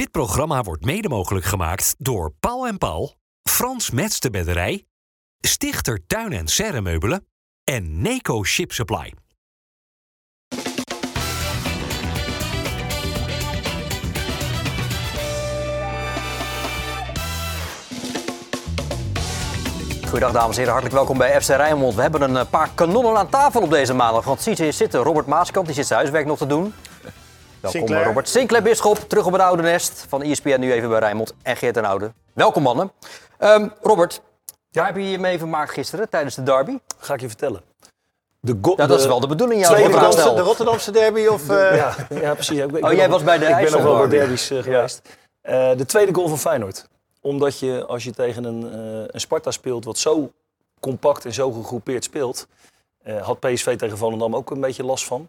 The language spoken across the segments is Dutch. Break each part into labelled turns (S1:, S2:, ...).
S1: Dit programma wordt mede mogelijk gemaakt door Paul en Paul, Frans Mets de Bedderij, Stichter Tuin en Serremeubelen en Neco Ship Supply.
S2: Goedendag dames en heren, hartelijk welkom bij FC Rijnmond. We hebben een eh, paar kanonnen aan tafel op deze maandag. Want ziet hier zitten Robert Maaskant, die zit zijn huiswerk nog te doen. Welkom
S3: Sinclair.
S2: Robert. Sinclair Bisschop, terug op het oude nest. Van ESPN nu even bij Rijnmond. En Geert en Oude. Welkom mannen. Ehm, Robert, daar heb je je mee vermaakt gisteren tijdens de derby.
S4: Ga ik je vertellen. De go-
S2: Ja, dat is wel de bedoeling, jouw
S3: Rotterdamse, de Rotterdamse derby of... eh,
S4: Ja, ja, precies. Ik ben-
S2: Oh, jij was bij de
S4: Ik ben nog wel bij derbies eh, geweest. Eh, de tweede goal van Feyenoord. Omdat je, als je tegen een, eh, een Sparta speelt wat zo compact en zo gegroepeerd speelt... eh, had PSV tegen Volendam ook een beetje last van.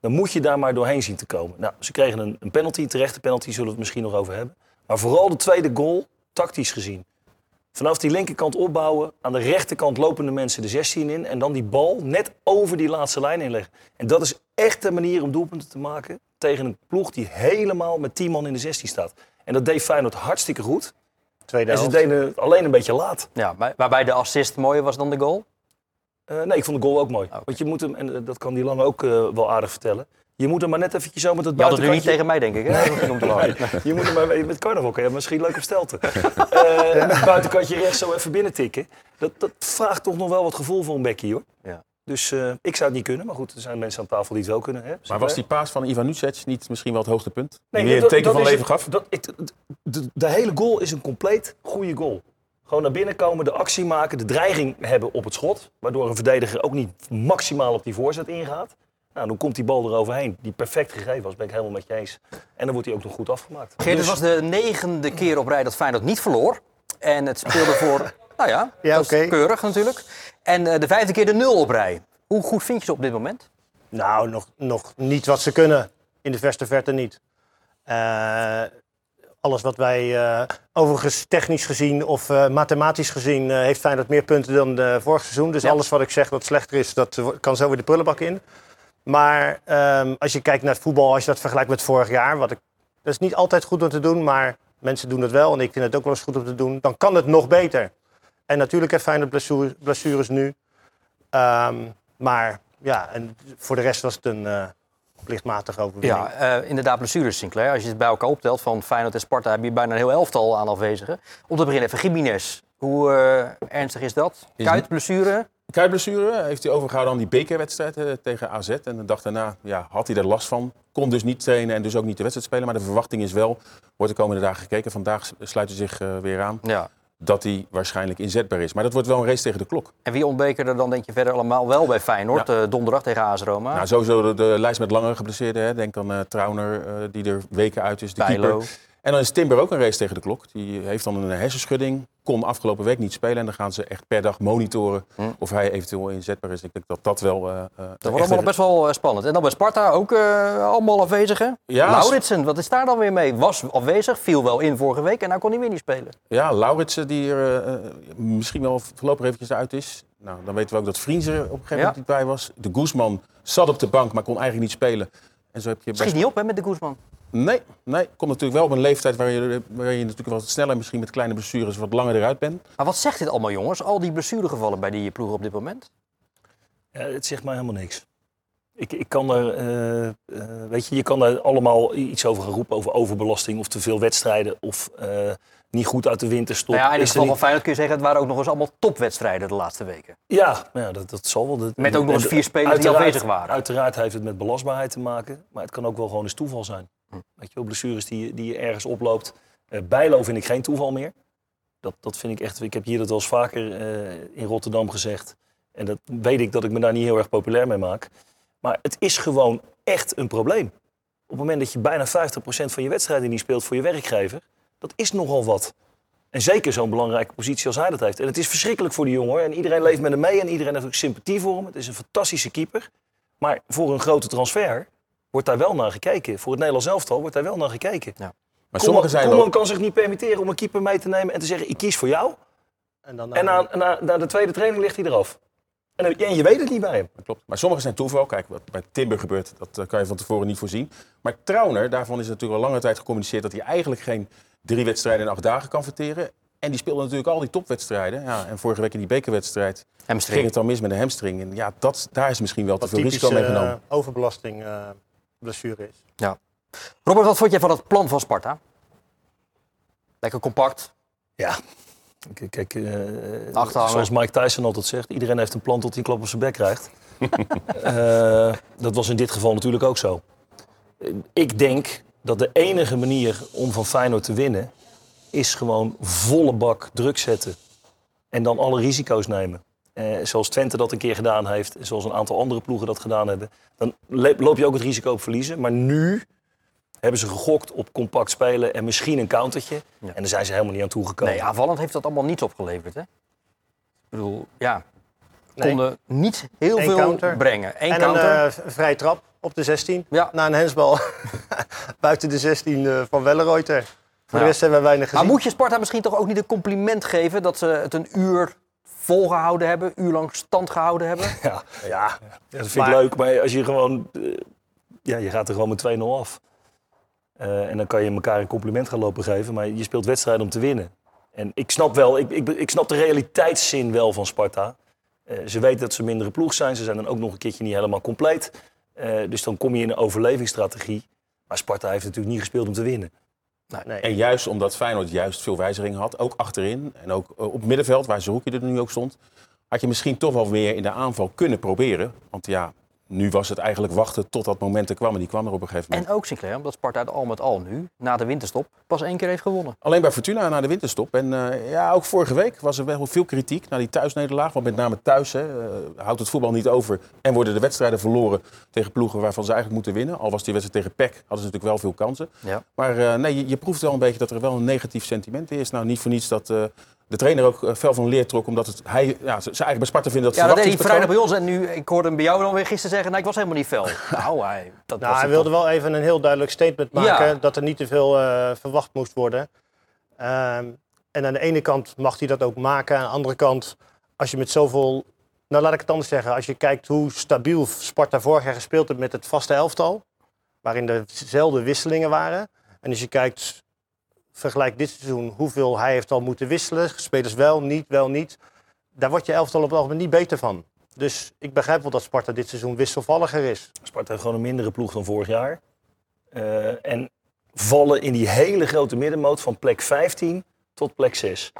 S4: Dan moet je daar maar doorheen zien te komen. Nou, ze kregen een, een penalty, terechte penalty, zullen we het misschien nog over hebben. Maar vooral de tweede goal, tactisch gezien. Vanaf die linkerkant opbouwen, aan de rechterkant lopen de mensen de 16 in... en dan die bal net over die laatste lijn inleggen. En dat is echt de manier om doelpunten te maken... tegen een ploeg die helemaal met 10 man in de 16 staat. En dat deed Feyenoord hartstikke goed.
S3: Tweede
S4: En ze
S3: helft.
S4: deden het alleen een beetje laat.
S2: Ja, maar- waarbij de assist mooier was dan de goal.
S4: Eh, nee, ik vond de goal ook mooi.
S2: Oké.
S4: Want je moet hem, en eh, dat kan die Lange ook eh, wel aardig vertellen... je moet hem maar net eventjes zo met het
S2: Je had het nu niet
S4: buitenkantje...
S2: tegen mij, denk ik. Hè? Om te lachen.
S4: Je moet hem maar met carnaval, kan je misschien leuk op stelten. Eh, met het buitenkantje rechts zo even binnen tikken. Dat, dat vraagt toch nog wel wat gevoel voor een bekkie, hoor.
S2: Ja.
S4: Dus eh, ik zou het niet kunnen, maar goed, er zijn mensen aan tafel die het wel kunnen. Hè?
S5: Maar was die paas van Ivan Nucic niet misschien wel het hoogtepunt?
S4: Nee,
S5: die weer een
S4: dat-
S5: teken
S4: dat
S5: van
S4: is
S5: leven gaf?
S4: Dat, ik, de, de hele goal is een compleet goede goal. Gewoon naar binnen komen, de actie maken, de dreiging hebben op het schot. Waardoor een verdediger ook niet maximaal op die voorzet ingaat. Nou, dan komt die bal eroverheen, die perfect gegeven was, ben ik helemaal met je eens. En dan wordt hij ook nog goed afgemaakt.
S2: Geert, het
S4: Dus-
S2: was de negende keer op rij dat Feyenoord niet verloor. En het speelde voor, nou ja,
S3: Ja,
S2: dat is keurig natuurlijk. En eh, de vijfde keer de nul op rij. Hoe goed vind je ze op dit moment?
S3: Nou, nog, nog niet wat ze kunnen. In de verste verte niet. Eh, alles wat wij, eh, overigens technisch gezien of eh, mathematisch gezien, eh, heeft Feyenoord meer punten dan de vorig seizoen. Dus
S2: Ja.
S3: alles wat ik zeg dat slechter is, dat kan zo weer de prullenbak in. Maar ehm, als je kijkt naar het voetbal, als je dat vergelijkt met vorig jaar, wat ik, dat is niet altijd goed om te doen, maar mensen doen het wel en ik vind het ook wel eens goed om te doen, dan kan het nog beter. En natuurlijk heeft Feyenoord blessures, blessures nu. Ehm, maar ja, en voor de rest was het een plichtmatige overwinning.
S2: Ja, eh, inderdaad, blessures Sinclair. Als je het bij elkaar optelt van Feyenoord en Sparta, heb je bijna een heel elftal aan afwezigen. Om te beginnen even Jiménez. Hoe eh, ernstig is dat?
S5: Is
S2: Kuit, blessure?
S5: Kuitblessure heeft hij overgehouden aan die bekerwedstrijd eh, tegen AZ. En de dag daarna ja, had hij er last van. Kon dus niet trainen en dus ook niet de wedstrijd spelen. Maar de verwachting is wel, wordt de komende dagen gekeken. Vandaag sluit hij zich eh, weer aan.
S2: Ja.
S5: Dat hij waarschijnlijk inzetbaar is. Maar dat wordt wel een race tegen de klok.
S2: En wie ontbeken er dan denk je verder allemaal wel bij Feyenoord? eh, donderdag tegen AS Roma.
S5: Nou, sowieso de, de lijst met langere geblesseerden. Hè. Denk aan eh Trauner, eh, die er weken uit is. De
S2: Bijlo.
S5: keeper. En dan is Timber ook een race tegen de klok. Die heeft dan een hersenschudding. Kon afgelopen week niet spelen. En dan gaan ze echt per dag monitoren
S2: Hm.
S5: of hij eventueel inzetbaar is. Ik denk dat dat wel... eh, eh,
S2: Dat wordt allemaal best wel eh, spannend. En dan bij Sparta ook allemaal afwezig, hè?
S5: Ja,
S2: Lauritsen, wat is daar dan weer mee? Was afwezig, viel wel in vorige week en nou kon hij weer niet spelen.
S5: Ja, Lauritsen die er misschien wel voorlopig eventjes uit is. Nou, dan weten we ook dat Vriends er op een gegeven moment niet bij was. De Guzman zat op de bank, maar kon eigenlijk niet spelen. En zo heb je
S2: Schiet
S5: best...
S2: niet op hè, met de Guzman.
S5: Nee, nee. Komt natuurlijk wel op een leeftijd waar je, waar je natuurlijk wel wat sneller, misschien met kleine blessures, wat langer eruit bent.
S2: Maar wat zegt dit allemaal, jongens? Al die blessuregevallen bij die ploeg op dit moment?
S4: Ja, het zegt mij helemaal niks. Ik, ik kan er, eh, eh, weet je, je kan daar allemaal iets over gaan roepen, over overbelasting of te veel wedstrijden of eh, niet goed uit de winterstop.
S2: Nou ja, in het
S4: Is er
S2: geval van
S4: niet-
S2: Feyenoord kun je zeggen, het waren ook nog eens allemaal topwedstrijden de laatste weken.
S4: Ja, nou ja dat, dat zal wel. Dat-
S2: Met ook nog eens
S4: en-
S2: vier spelers die afwezig waren.
S4: Uiteraard heeft het met belastbaarheid te maken, maar het kan ook wel gewoon eens toeval zijn. Weet je wel, blessures die, die je ergens oploopt. Eh Bijlo vind ik geen toeval meer. Dat, dat vind ik echt, ik heb hier dat wel eens vaker eh, in Rotterdam gezegd. En dat weet ik dat ik me daar niet heel erg populair mee maak. Maar het is gewoon echt een probleem. Op het moment dat je bijna 50% van je wedstrijden niet speelt voor je werkgever, dat is nogal wat. En zeker zo'n belangrijke positie als hij dat heeft. En het is verschrikkelijk voor die jongen. En iedereen leeft met hem mee en iedereen heeft ook sympathie voor hem. Het is een fantastische keeper. Maar voor een grote transfer wordt daar wel naar gekeken. Voor het Nederlands elftal wordt daar wel naar gekeken.
S5: Maar
S4: Koeman,
S5: sommigen zijn
S4: Koeman
S5: ook...
S4: kan zich niet permitteren om een keeper mee te nemen en te zeggen: ik kies voor jou.
S3: En, dan,
S4: En na, na, na de tweede training ligt hij eraf. En, en je weet het niet bij hem.
S5: Dat klopt. Maar sommige zijn toeval. Kijk, wat bij Timber gebeurt, dat eh, kan je van tevoren niet voorzien. Maar Trauner, daarvan is natuurlijk al lange tijd gecommuniceerd dat hij eigenlijk geen drie wedstrijden in acht dagen kan verteren. En die speelde natuurlijk al die topwedstrijden. Ja, en vorige week in die bekerwedstrijd
S2: Hamstring.
S5: ging het dan mis met een hamstring. En ja, dat, daar is misschien wel te veel risico mee
S3: eh,
S5: genomen.
S3: overbelasting eh, blessure is.
S2: Robert, wat vond jij van het plan van Sparta? Lekker compact.
S4: Ja. Kijk, kijk eh, zoals Mike Tyson altijd zegt, iedereen heeft een plan tot hij een klap op zijn bek krijgt. Eh, dat was in dit geval natuurlijk ook zo. Ik denk dat de enige manier om van Feyenoord te winnen... is gewoon volle bak druk zetten. En dan alle risico's nemen. Eh, zoals Twente dat een keer gedaan heeft, zoals een aantal andere ploegen dat gedaan hebben. Dan loop je ook het risico op verliezen. Maar nu hebben ze gegokt op compact spelen en misschien een countertje. En daar zijn ze helemaal niet aan toegekomen.
S2: Nee, aanvallend heeft dat allemaal niets opgeleverd, hè? Ik bedoel, ja.
S3: Nee.
S2: Konden niet heel
S3: Eén
S2: veel
S3: counter.
S2: brengen. Eén
S3: en
S2: counter.
S3: een eh, vrije trap op de 16.
S2: Ja.
S3: Na een hensbal buiten de 16 eh, van Welleroyter. Voor
S2: Ja.
S3: de rest hebben we weinig
S2: maar
S3: gezien.
S2: moet je Sparta misschien toch ook niet een compliment geven dat ze het een uur volgehouden hebben, uur lang stand gehouden hebben?
S4: Ja,
S3: Ja,
S4: ja, dat vind
S3: Maar-
S4: ik leuk. Maar als je gewoon... eh, ja, je gaat er gewoon met 2-0 af. Eh, en dan kan je elkaar een compliment gaan lopen geven. Maar je speelt wedstrijden om te winnen. En ik snap wel, ik, ik, ik snap de realiteitszin wel van Sparta. Eh, ze weten dat ze mindere ploeg zijn. Ze zijn dan ook nog een keertje niet helemaal compleet. Eh, dus dan kom je in een overlevingsstrategie. Maar Sparta heeft natuurlijk niet gespeeld om te winnen.
S3: Nee.
S5: En juist omdat Feyenoord juist veel wijzigingen had, ook achterin en ook eh, op middenveld, waar Zerouki er nu ook stond, had je misschien toch wel meer in de aanval kunnen proberen. Want ja, nu was het eigenlijk wachten tot dat moment er kwam. En die kwam er op een gegeven moment.
S2: En ook Sinclair, omdat Sparta het al met al nu, na de winterstop, pas één keer heeft gewonnen.
S5: Alleen bij Fortuna na de winterstop. En eh, ja, ook vorige week was er wel veel kritiek naar die thuisnederlaag. Want met name thuis hè, eh, houdt het voetbal niet over. En worden de wedstrijden verloren tegen ploegen waarvan ze eigenlijk moeten winnen. Al was die wedstrijd tegen PEC, hadden ze natuurlijk wel veel kansen.
S2: Ja.
S5: Maar eh, nee, je, je proeft wel een beetje dat er wel een negatief sentiment is. Nou, niet voor niets dat de trainer ook eh, fel van leer trok. Omdat het, hij, ja, ze, ze eigenlijk bij Sparta vinden dat
S2: Ja, dat deed hij vrijdag bij ons. En nu, ik hoorde hem bij jou dan weer gisteren zeggen, nou, ik was helemaal niet fel. nou, hij, dat
S3: Nou,
S2: was
S3: hij wilde wel even een heel duidelijk statement maken
S2: Ja.
S3: dat er niet te veel eh, verwacht moest worden. Ehm, en aan de ene kant mag hij dat ook maken. Aan de andere kant, als je met zoveel... Nou, laat ik het anders zeggen. Als je kijkt hoe stabiel Sparta vorig jaar gespeeld heeft met het vaste elftal. Waarin er dezelfde wisselingen waren. En als je kijkt, vergelijk dit seizoen, hoeveel hij heeft al moeten wisselen. Spelers wel, niet, wel, niet. Daar wordt je elftal op het algemeen niet beter van. Dus ik begrijp wel dat Sparta dit seizoen wisselvalliger is.
S4: Sparta heeft gewoon een mindere ploeg dan vorig jaar. Eh, en vallen in die hele grote middenmoot van plek 15 tot plek 6.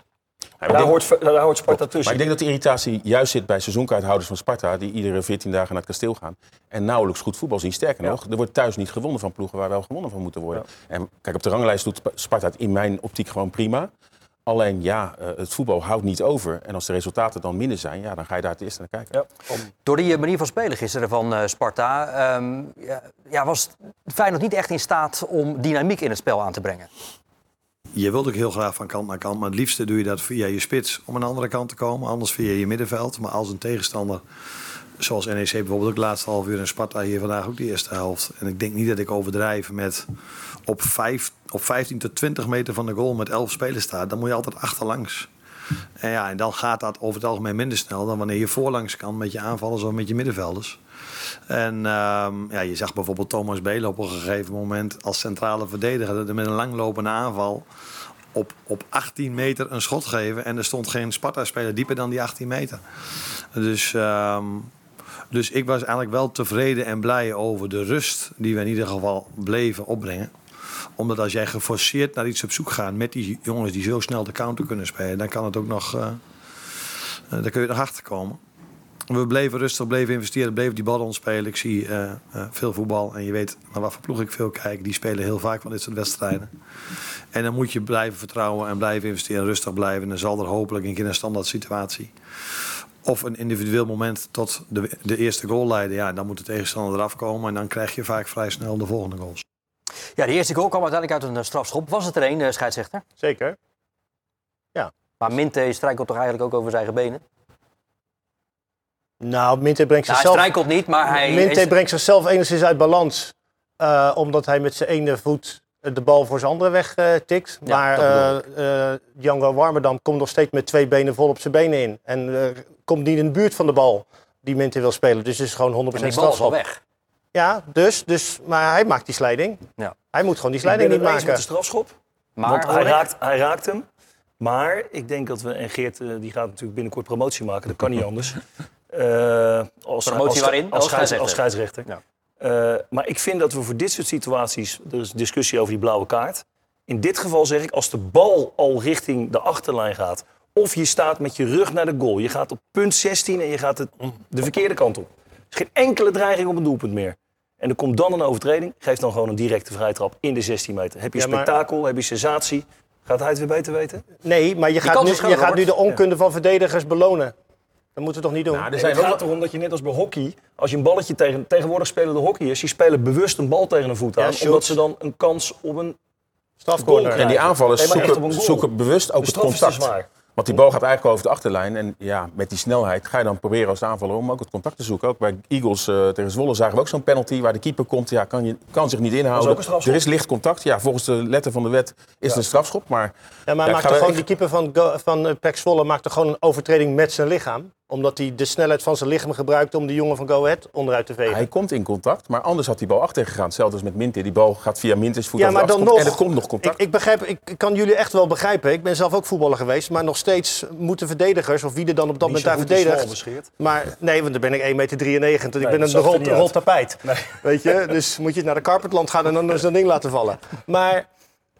S5: Maar
S4: Daar
S5: denk-
S4: hoort, daar hoort Sparta
S5: Maar
S4: tussen.
S5: ik denk dat de irritatie juist zit bij seizoenkaarthouders van Sparta... die iedere 14 dagen naar het kasteel gaan en nauwelijks goed voetbal zien. Sterker
S4: Ja.
S5: nog, er wordt thuis niet gewonnen van ploegen waar wel gewonnen van moeten worden. En kijk, op de ranglijst doet Sparta het in mijn optiek gewoon prima. Alleen ja, eh, het voetbal houdt niet over. En als de resultaten dan minder zijn, ja, dan ga je daar het eerst naar kijken.
S4: Ja.
S2: Door die eh, manier van spelen gisteren van eh, Sparta ehm, ja, ja, was Feyenoord niet echt in staat om dynamiek in het spel aan te brengen.
S6: Je wilt ook heel graag van kant naar kant, maar het liefste doe je dat via je spits om aan de andere kant te komen, anders via je middenveld. Maar als een tegenstander, zoals NEC bijvoorbeeld ook de laatste half uur en Sparta hier vandaag ook die eerste helft. En ik denk niet dat ik overdrijf met op, vijf, op 15 tot 20 meter van de goal met 11 spelers staat, dan moet je altijd achterlangs. En ja, en dan gaat dat over het algemeen minder snel dan wanneer je voorlangs kan met je aanvallers of met je middenvelders. En ehm, ja, je zag bijvoorbeeld Thomas Belen op een gegeven moment als centrale verdediger met een langlopende aanval op, op 18 meter een schot geven. En er stond geen Sparta-speler dieper dan die 18 meter. Dus, ehm, dus ik was eigenlijk wel tevreden en blij over de rust die we in ieder geval bleven opbrengen omdat als jij geforceerd naar iets op zoek gaat met die jongens die zo snel de counter kunnen spelen, dan kan het ook nog, eh, eh, dan kun je er achter komen. We bleven rustig, bleven investeren, bleven die bal ontspelen. Ik zie eh, eh, veel voetbal en je weet naar wat voor ploeg ik veel kijk. Die spelen heel vaak van dit soort wedstrijden. En dan moet je blijven vertrouwen en blijven investeren, rustig blijven. En dan zal er hopelijk een keer een standaard situatie of een individueel moment tot de, de eerste goal leiden. Ja, dan moet de tegenstander eraf komen en dan krijg je vaak vrij snel de volgende goals.
S2: Ja, de eerste goal kwam uiteindelijk uit een eh, strafschop. Was het er een, scheidsrechter?
S3: Zeker.
S2: Maar Minte strijkelt toch eigenlijk ook over zijn eigen benen?
S3: Nou, Minte brengt
S2: Nou, hij
S3: zichzelf...
S2: strijkelt niet, maar hij...
S3: Minte
S2: is-
S3: brengt zichzelf enigszins uit balans. eh, omdat hij met zijn ene voet de bal voor zijn andere weg eh, tikt.
S2: Ja,
S3: maar eh eh, Django Warmerdam komt nog steeds met twee benen vol op zijn benen in. En eh, komt niet in de buurt van de bal. die Minter wil spelen. Dus het is gewoon 100%
S2: En die bal is al
S3: strafschop.
S2: weg.
S3: Ja, dus, dus, maar hij maakt die slijding.
S2: Ja.
S3: Hij moet gewoon die slijding niet
S4: eens met de
S3: maken.
S4: strafschop.
S2: Maar
S4: want hij raakt, hij raakt hem. Maar ik denk dat we, en Geert eh, die gaat natuurlijk binnenkort promotie maken, dat kan niet anders. Eh, als,
S2: Promotie waarin?
S4: Als,
S2: Als
S4: scheids- als scheidsrechter.
S2: Ja.
S4: Eh, maar ik vind dat we voor dit soort situaties, er is discussie over die blauwe kaart. In dit geval zeg ik, als de bal al richting de achterlijn gaat, of je staat met je rug naar de goal, je gaat op punt 16 en je gaat het, de verkeerde kant op. Er is geen enkele dreiging op een doelpunt meer. En er komt dan een overtreding, geef dan gewoon een directe vrijtrap in de 16 meter. Heb je
S3: Ja, maar-
S4: spektakel, heb je sensatie. Gaat hij het weer beter weten?
S3: Nee, maar je gaat, nu, je gaat nu de onkunde van verdedigers belonen. Dat moeten we toch niet doen?
S5: Nou, er
S4: Het
S5: zijn
S4: gaat
S5: wel
S4: erom dat je net als bij hockey, als je een balletje tegen... Tegenwoordig spelen de hockeyers, die spelen bewust een bal tegen een voet
S3: Ja,
S4: aan.
S3: shoot.
S4: omdat ze dan een kans op een
S3: Strafcorner.
S5: En die aanvallers
S4: Nee,
S5: zoeken, zoeken bewust ook
S4: De
S5: het contact. Want die bal gaat eigenlijk over de achterlijn. En ja, met die snelheid ga je dan proberen als aanvaller om ook het contact te zoeken. Ook bij Eagles eh, tegen Zwolle zagen we ook zo'n penalty waar de keeper komt. Ja, kan, je, kan zich niet inhouden.
S4: is ook een strafschop.
S5: er is licht contact. Ja, volgens de letter van de wet is het een strafschop. Maar
S3: Ja, maar
S5: Ja,
S3: maakt er gewoon, die keeper van, van PEC Zwolle maakt er gewoon een overtreding met zijn lichaam. Omdat hij de snelheid van zijn lichaam gebruikt om de jongen van Go Ahead onderuit te vegen.
S5: hij komt in contact. Maar anders had die bal achter gegaan. Hetzelfde als met Minter. Die bal gaat via Minters voet
S3: Ja, maar dan nog.
S5: En er komt nog contact.
S3: Ik, ik, begrijp, ik ik kan jullie echt wel begrijpen. Ik ben zelf ook voetballer geweest. Maar nog steeds moeten verdedigers, of wie er dan op dat moment daar verdedigt. Maar nee, want dan ben ik 1,93 meter. ik ben een rol, tapijt.
S4: Nee.
S3: Weet je? Dus moet je naar de carpetland gaan en dan zo'n ding laten vallen. Maar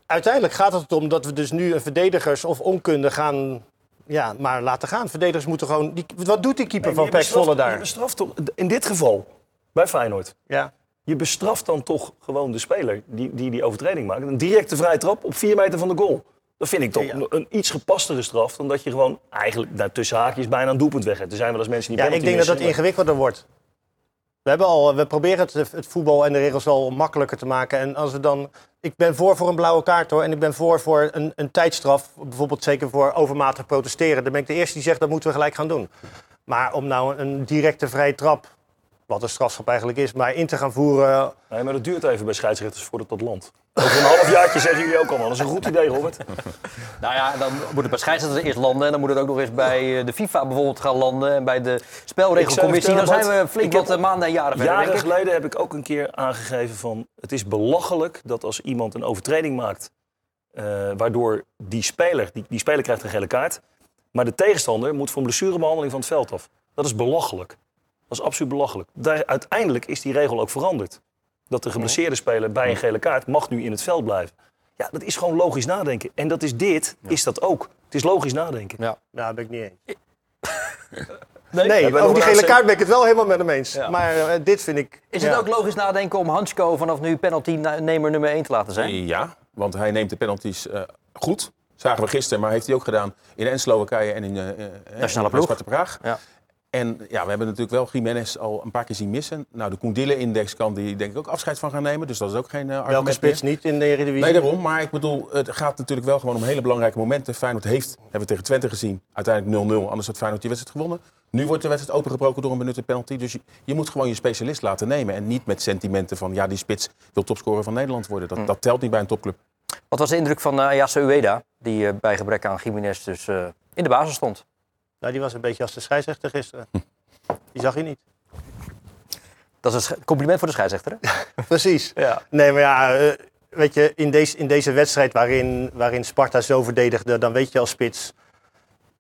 S3: uiteindelijk gaat het om dat we dus nu een verdedigers of onkunde gaan ja, maar laten gaan. Verdedigers moeten gewoon... Die, wat doet die keeper van PEC
S4: bestraft-
S3: Zwolle
S4: Je
S3: daar?
S4: bestraft toch, in dit geval, bij Feyenoord,
S3: Ja.
S4: je bestraft dan toch gewoon de speler die die, die overtreding maakt. Een directe vrije trap op vier meter van de goal. Dat vind ik toch
S3: Ja.
S4: een, een iets gepastere straf dan dat je gewoon eigenlijk nou, tussen haakjes bijna een doelpunt weg hebt. Er zijn wel eens mensen die
S3: Ja, ik denk dat dat ingewikkelder wordt. We, hebben al, we proberen het, het voetbal en de regels al makkelijker te maken. En als we dan, ik ben voor voor een blauwe kaart hoor. En ik ben voor voor een, een tijdstraf. Bijvoorbeeld zeker voor overmatig protesteren. Dan ben ik de eerste die zegt dat moeten we gelijk gaan doen. Maar om nou een directe vrije trap, wat een strafschap eigenlijk is, maar in te gaan voeren.
S4: Nee, maar dat duurt even bij scheidsrechters voordat dat landt. Over een halfjaartje zeggen jullie ook allemaal. Dat is een goed idee, Robert.
S2: Nou ja, dan moet het bij scheidsrechters eerst landen. En dan moet het ook nog eens bij eh, de FIFA bijvoorbeeld gaan landen. En bij de spelregelcommissie. Dan zijn we flink wat
S4: heb-
S2: eh, maanden en jaren verder,
S4: Jaren geleden heb ik ook een keer aangegeven van... het is belachelijk dat als iemand een overtreding maakt... eh, waardoor die speler, die, die speler krijgt een gele kaart... maar de tegenstander moet voor een blessurebehandeling van het veld af. Dat is belachelijk. Dat is absoluut belachelijk. Daar, uiteindelijk is die regel ook veranderd. Dat de geblesseerde speler bij een gele kaart mag nu in het veld blijven. Ja, dat is gewoon logisch nadenken. En dat is dit, is dat ook. Het is logisch nadenken.
S2: Ja.
S3: Nou, ben ik niet eens.
S4: Nee, we
S3: over die gele kaart ben ik het wel helemaal met hem eens.
S2: Ja.
S3: Maar eh, dit vind ik...
S2: Is
S3: ja.
S2: het ook logisch nadenken om Hansko vanaf nu penalty-nemer nummer 1 te laten zijn?
S5: Ja, want hij neemt de penalties eh, goed. Zagen we gisteren, maar heeft hij ook gedaan in en Slowakije en in eh, eh,
S2: Nationale
S5: Praag.
S2: Ja.
S5: En ja, we hebben natuurlijk wel Jiménez al een paar keer zien missen. Nou, de Koendille-index kan die denk ik ook afscheid van gaan nemen. Dus dat is ook geen uh, argument
S3: Welke spits
S5: meer.
S3: niet in de Eredivisie?
S5: Nee, daarom. Maar ik bedoel, het gaat natuurlijk wel gewoon om hele belangrijke momenten. Feyenoord heeft, hebben we tegen Twente gezien, uiteindelijk 0-0. Anders had Feyenoord die wedstrijd gewonnen. Nu wordt de wedstrijd opengebroken door een benutte penalty. Dus je, je moet gewoon je specialist laten nemen. En niet met sentimenten van, ja, die spits wil topscorer van Nederland worden. Dat, dat telt niet bij een topclub.
S2: Wat was de indruk van uh, Ueda, die uh, bij gebrek aan Jiménez dus uh, in de basis stond?
S3: Nou, die was een beetje als de scheidsrechter gisteren. Die zag je niet.
S2: Dat is een compliment voor de scheidsrechter, hè?
S3: Precies.
S2: Ja.
S3: Nee, maar ja, uh, weet je, in deze, in deze wedstrijd waarin, waarin Sparta zo verdedigde, dan weet je als spits...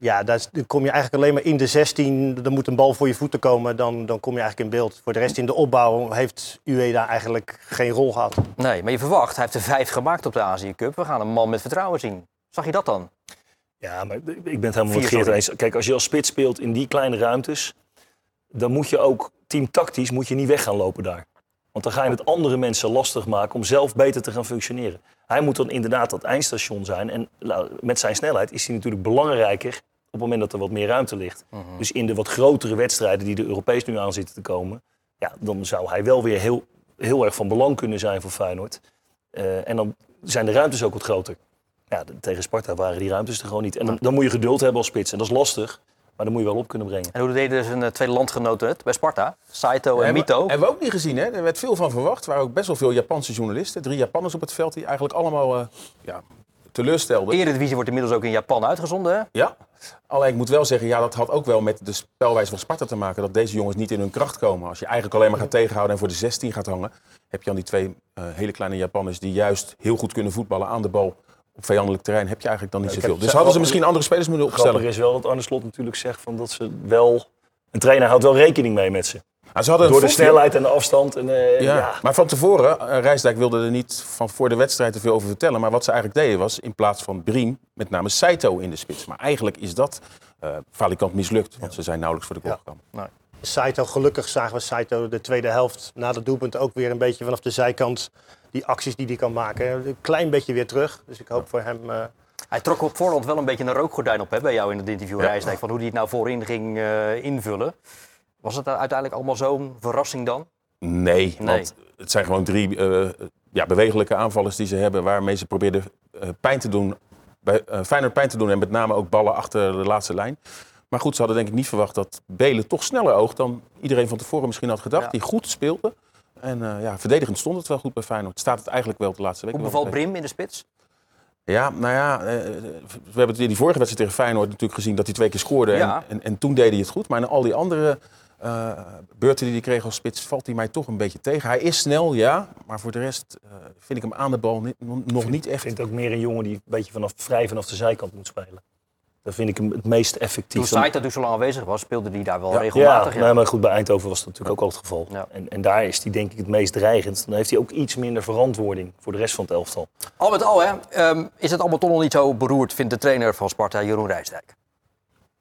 S3: Ja, daar kom je eigenlijk alleen maar in de 16. Er moet een bal voor je voeten komen, dan, dan kom je eigenlijk in beeld. Voor de rest in de opbouw heeft Ueda eigenlijk geen rol gehad.
S2: Nee, maar je verwacht, hij heeft er vijf gemaakt op de Azië Cup. We gaan een man met vertrouwen zien. Zag je dat dan?
S4: Ja, maar ik ben het helemaal met Geert eens. Kijk, als je als spits speelt in die kleine ruimtes, dan moet je ook teamtactisch moet je niet weg gaan lopen daar. Want dan ga je het andere mensen lastig maken om zelf beter te gaan functioneren. Hij moet dan inderdaad dat eindstation zijn. En nou, met zijn snelheid is hij natuurlijk belangrijker op het moment dat er wat meer ruimte ligt.
S2: Mhm.
S4: Dus in de wat grotere wedstrijden die er Europees nu aan zitten te komen, ja, dan zou hij wel weer heel, heel erg van belang kunnen zijn voor Feyenoord. Uh, en dan zijn de ruimtes ook wat groter. Ja, tegen Sparta waren die ruimtes er gewoon niet. En dan, dan moet je geduld hebben als spits. En dat is lastig, maar dan moet je wel op kunnen brengen.
S2: En hoe deden zijn uh, tweede landgenoten het bij Sparta? Saito en
S5: hebben,
S2: Mito.
S5: Hebben we ook niet gezien, hè? Er werd veel van verwacht. Er waren ook best wel veel Japanse journalisten. Drie Japanners op het veld die eigenlijk allemaal uh, ja, teleurstelde.
S2: Eredivisie wordt inmiddels ook in Japan uitgezonden. Hè?
S5: Ja, alleen ik moet wel zeggen, ja, dat had ook wel met de spelwijze van Sparta te maken. Dat deze jongens niet in hun kracht komen. Als je eigenlijk alleen maar gaat tegenhouden en voor de 16 gaat hangen, heb je dan die twee eh, hele kleine Japanners die juist heel goed kunnen voetballen aan de bal. Op vijandelijk terrein heb je eigenlijk dan niet zoveel.
S4: heb-
S5: Dus hadden ze misschien andere spelers moeten
S4: Grappig
S5: opstellen.
S4: is wel dat Arne Slot natuurlijk zegt van dat ze wel... Een trainer houdt wel rekening mee met ze.
S5: Nou, ze
S4: Door de snelheid en de afstand. En, eh,
S5: Ja.
S4: ja.
S5: maar van tevoren, Rijsdijk wilde er niet van voor de wedstrijd te veel over vertellen. Maar wat ze eigenlijk deden was, in plaats van Briem, met name Saito in de spits. Maar eigenlijk is dat eh valikant mislukt, want ze zijn nauwelijks voor de goal gekomen.
S3: Saito, gelukkig zagen we Saito de tweede helft na de doelpunt ook weer een beetje vanaf de zijkant die acties die hij kan maken. Een klein beetje weer terug. Dus ik hoop voor hem. eh,
S2: Hij trok op voorhand wel een beetje een rookgordijn op hè, bij jou in het interview,
S5: Ja.
S2: Rijsdijk. Van hoe hij het nou voorin ging eh, invullen. Was het uiteindelijk allemaal zo'n verrassing dan?
S5: Nee,
S2: Nee.
S5: want het zijn gewoon drie eh, ja, bewegelijke aanvallers die ze hebben... waarmee ze probeerden eh, pijn te doen, bij, eh Feyenoord pijn te doen... en met name ook ballen achter de laatste lijn. Maar goed, ze hadden denk ik niet verwacht dat Belen toch sneller oogt... dan iedereen van tevoren misschien had gedacht.
S2: Ja.
S5: Die goed speelde. En eh, ja, verdedigend stond het wel goed bij Feyenoord. Staat het eigenlijk wel de laatste week.
S2: Hoe
S5: wel
S2: bevalt. Brim in de spits?
S5: Ja, nou ja, eh, we hebben het in die vorige wedstrijd tegen Feyenoord natuurlijk gezien dat hij twee keer scoorde.
S2: Ja.
S5: En, en, en toen deed hij het goed. Maar in al die andere eh, beurten die hij kreeg als spits valt hij mij toch een beetje tegen. Hij is snel, ja. Maar voor de rest eh, vind ik hem aan de bal niet- nog niet
S4: Ik
S5: echt.
S4: vind ook meer een jongen die een beetje vanaf, vrij vanaf de zijkant moet spelen. Dat vind ik hem het meest
S2: Toen
S4: effectief.
S2: Saito natuurlijk zo lang aanwezig was, speelde hij daar wel
S5: Ja.
S2: regelmatig.
S4: ja,
S2: Ja,
S4: nee, maar goed, bij Eindhoven was dat natuurlijk ook al het geval.
S2: Ja.
S4: En, en daar is hij denk ik het meest dreigend. Dan heeft hij ook iets minder verantwoording voor de rest van het elftal.
S2: Al met al hè, ehm, is het allemaal toch nog niet zo beroerd, vindt de trainer van Sparta, Jeroen Rijsdijk.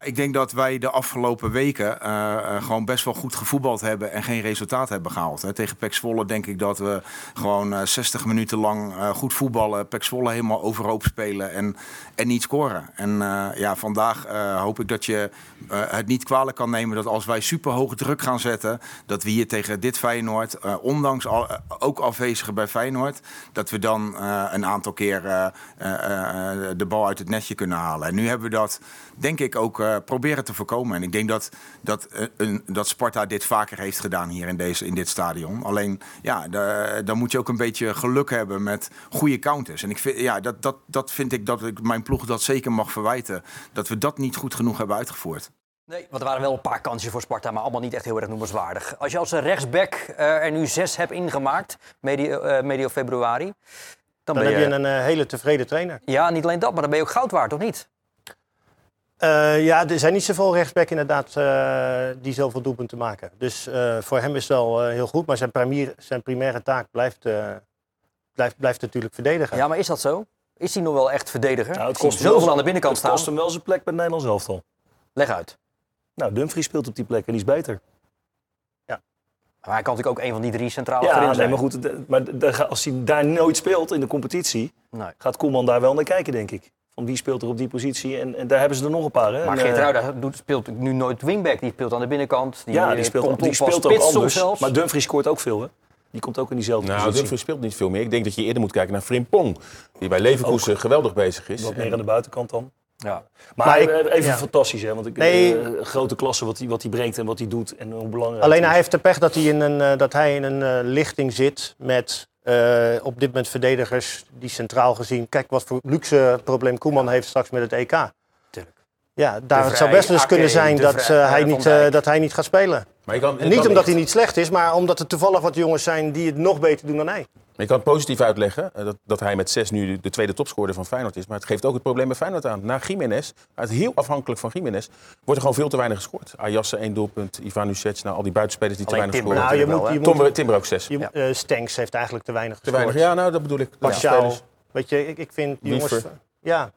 S7: Ik denk dat wij de afgelopen weken eh, eh, gewoon best wel goed gevoetbald hebben en geen resultaat hebben gehaald. Hè. Tegen Pek Zwolle denk ik dat we gewoon eh, 60 minuten lang eh, goed voetballen, Pek Zwolle helemaal overhoop spelen en, en niet scoren. En eh, ja, vandaag eh, hoop ik dat je eh, het niet kwalijk kan nemen dat als wij super hoge druk gaan zetten, dat we hier tegen dit Feyenoord, eh, ondanks eh, ook afwezigen bij Feyenoord, dat we dan eh, een aantal keer eh, eh, eh, de bal uit het netje kunnen halen. En nu hebben we dat, denk ik, ook eh, proberen te voorkomen. En ik denk dat, dat, eh, een, dat Sparta dit vaker heeft gedaan hier in, deze, in dit stadion. Alleen, ja, da- dan moet je ook een beetje geluk hebben met goede counters. En ik vind, ja, dat, dat, dat vind ik dat ik mijn ploeg dat zeker mag verwijten. Dat we dat niet goed genoeg hebben uitgevoerd.
S2: Nee, want er waren wel een paar kansjes voor Sparta, maar allemaal niet echt heel erg noemenswaardig. Als je als een rechtsback eh, er nu zes hebt ingemaakt, medio, medio februari, dan,
S3: dan
S2: ben
S3: heb
S2: je...
S3: een hele tevreden trainer.
S2: Ja, niet alleen dat, maar dan ben je ook goud waard, of niet?
S3: Eh, ja, er zijn niet zoveel rechtsback inderdaad eh, die zoveel doelpunten maken. Dus eh, voor hem is het wel eh, heel goed. Maar zijn, premier, zijn primaire taak blijft, eh, blijft, blijft natuurlijk verdedigen.
S2: Ja, maar is dat zo? Is hij nog wel echt verdediger?
S4: Nou, het kost hem
S2: zoveel
S4: wel-
S2: aan de binnenkant
S4: Het
S2: staan.
S4: kost hem wel zijn plek bij het Nederlands elftal.
S2: Leg uit.
S4: Nou, Dumfries speelt op die plek en die is beter.
S2: Maar hij kan natuurlijk ook een van die drie centrale
S4: Ja,
S2: achterin
S4: nee,
S2: zijn.
S4: maar goed, de- maar de- de- als hij daar nooit speelt in de competitie,
S2: Nee.
S4: gaat Koeman daar wel naar kijken, denk ik. Van wie speelt er op die positie en, en daar hebben ze er nog een paar. Hè?
S2: Maar Geert
S4: eh,
S2: Ruida doet, speelt nu nooit wingback. Die speelt aan de binnenkant. Die,
S4: ja,
S2: eh,
S4: die speelt,
S2: komt
S4: die
S2: op als
S4: speelt ook
S2: spits soms
S4: anders.
S2: zelfs.
S4: Maar Dumfries scoort ook veel, hè? Die komt ook in diezelfde
S5: Nou,
S4: positie.
S5: Dumfries speelt niet veel meer. Ik denk dat je eerder moet kijken naar Frimpong. Die bij Leverkusen geweldig bezig is.
S4: Wat meer aan de buitenkant dan.
S2: Ja.
S4: Maar,
S3: Maar ik-
S4: even
S3: ja.
S4: fantastisch, hè? Want ik,
S3: Nee.
S4: eh, grote klasse wat hij wat hij brengt en wat hij doet en hoe belangrijk
S3: Alleen hij
S4: is.
S3: heeft de pech dat hij in een, dat hij in een lichting zit met eh, op dit moment verdedigers die centraal gezien... Kijk wat voor luxe probleem Koeman heeft straks met het EK.
S2: Tuurlijk.
S3: Ja, daar, het zou best wel eens kunnen zijn dat,
S2: Vrij,
S3: eh, hij niet, eh, dat hij niet gaat spelen.
S5: Maar je kan, je
S3: niet
S5: kan
S3: omdat
S5: echt-
S3: hij niet slecht is, maar omdat er toevallig wat jongens zijn die het nog beter doen dan hij.
S5: Je kan het positief uitleggen eh, dat, dat hij met zes nu de- de tweede topscorer van Feyenoord is. Maar het geeft ook het probleem bij Feyenoord aan. Na Jiménez, uit heel afhankelijk van Jiménez, wordt er gewoon veel te weinig gescoord. Ayasse één doelpunt, Ivan Nusic, nou, al die buitenspelers die te weinig scoren.
S3: Nou, je moet,
S5: Tomber, Timber ook zes.
S3: je,
S2: Ja.
S3: eh, Stenks heeft eigenlijk te weinig
S5: Te
S3: gescoord.
S5: weinig, ja, nou, dat bedoel ik.
S3: Martial. Weet je, ik, ik vind die jongens... Ja,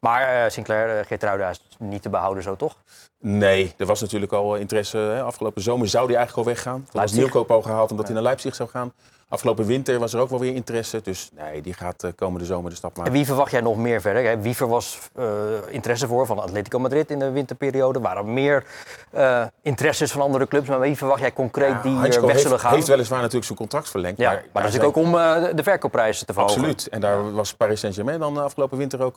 S2: Maar eh, Sinclair, uh, Geert Ruida is niet te behouden zo, toch?
S5: Nee, er was natuurlijk al interesse. Hè. Afgelopen zomer zou hij eigenlijk al weggaan. Toen was. Nieuwkoop al gehaald omdat hij naar Leipzig zou gaan. Afgelopen winter was er ook wel weer interesse. Dus nee, die gaat eh, komende zomer de stap
S2: En
S5: maken.
S2: wie verwacht jij nog meer verder? Hè? Wiever was eh, interesse voor van Atletico Madrid in de winterperiode. Er waren meer eh, interesses van andere clubs. Maar wie verwacht jij concreet die
S5: Hansko
S2: er weg
S5: heeft,
S2: zullen gaan?
S5: heeft weliswaar natuurlijk zijn contract verlengd.
S2: ja, maar,
S5: daar
S2: dat is ook om de- verkoopprijzen te verhogen.
S5: Absoluut. En daar was Paris Saint-Germain dan afgelopen winter ook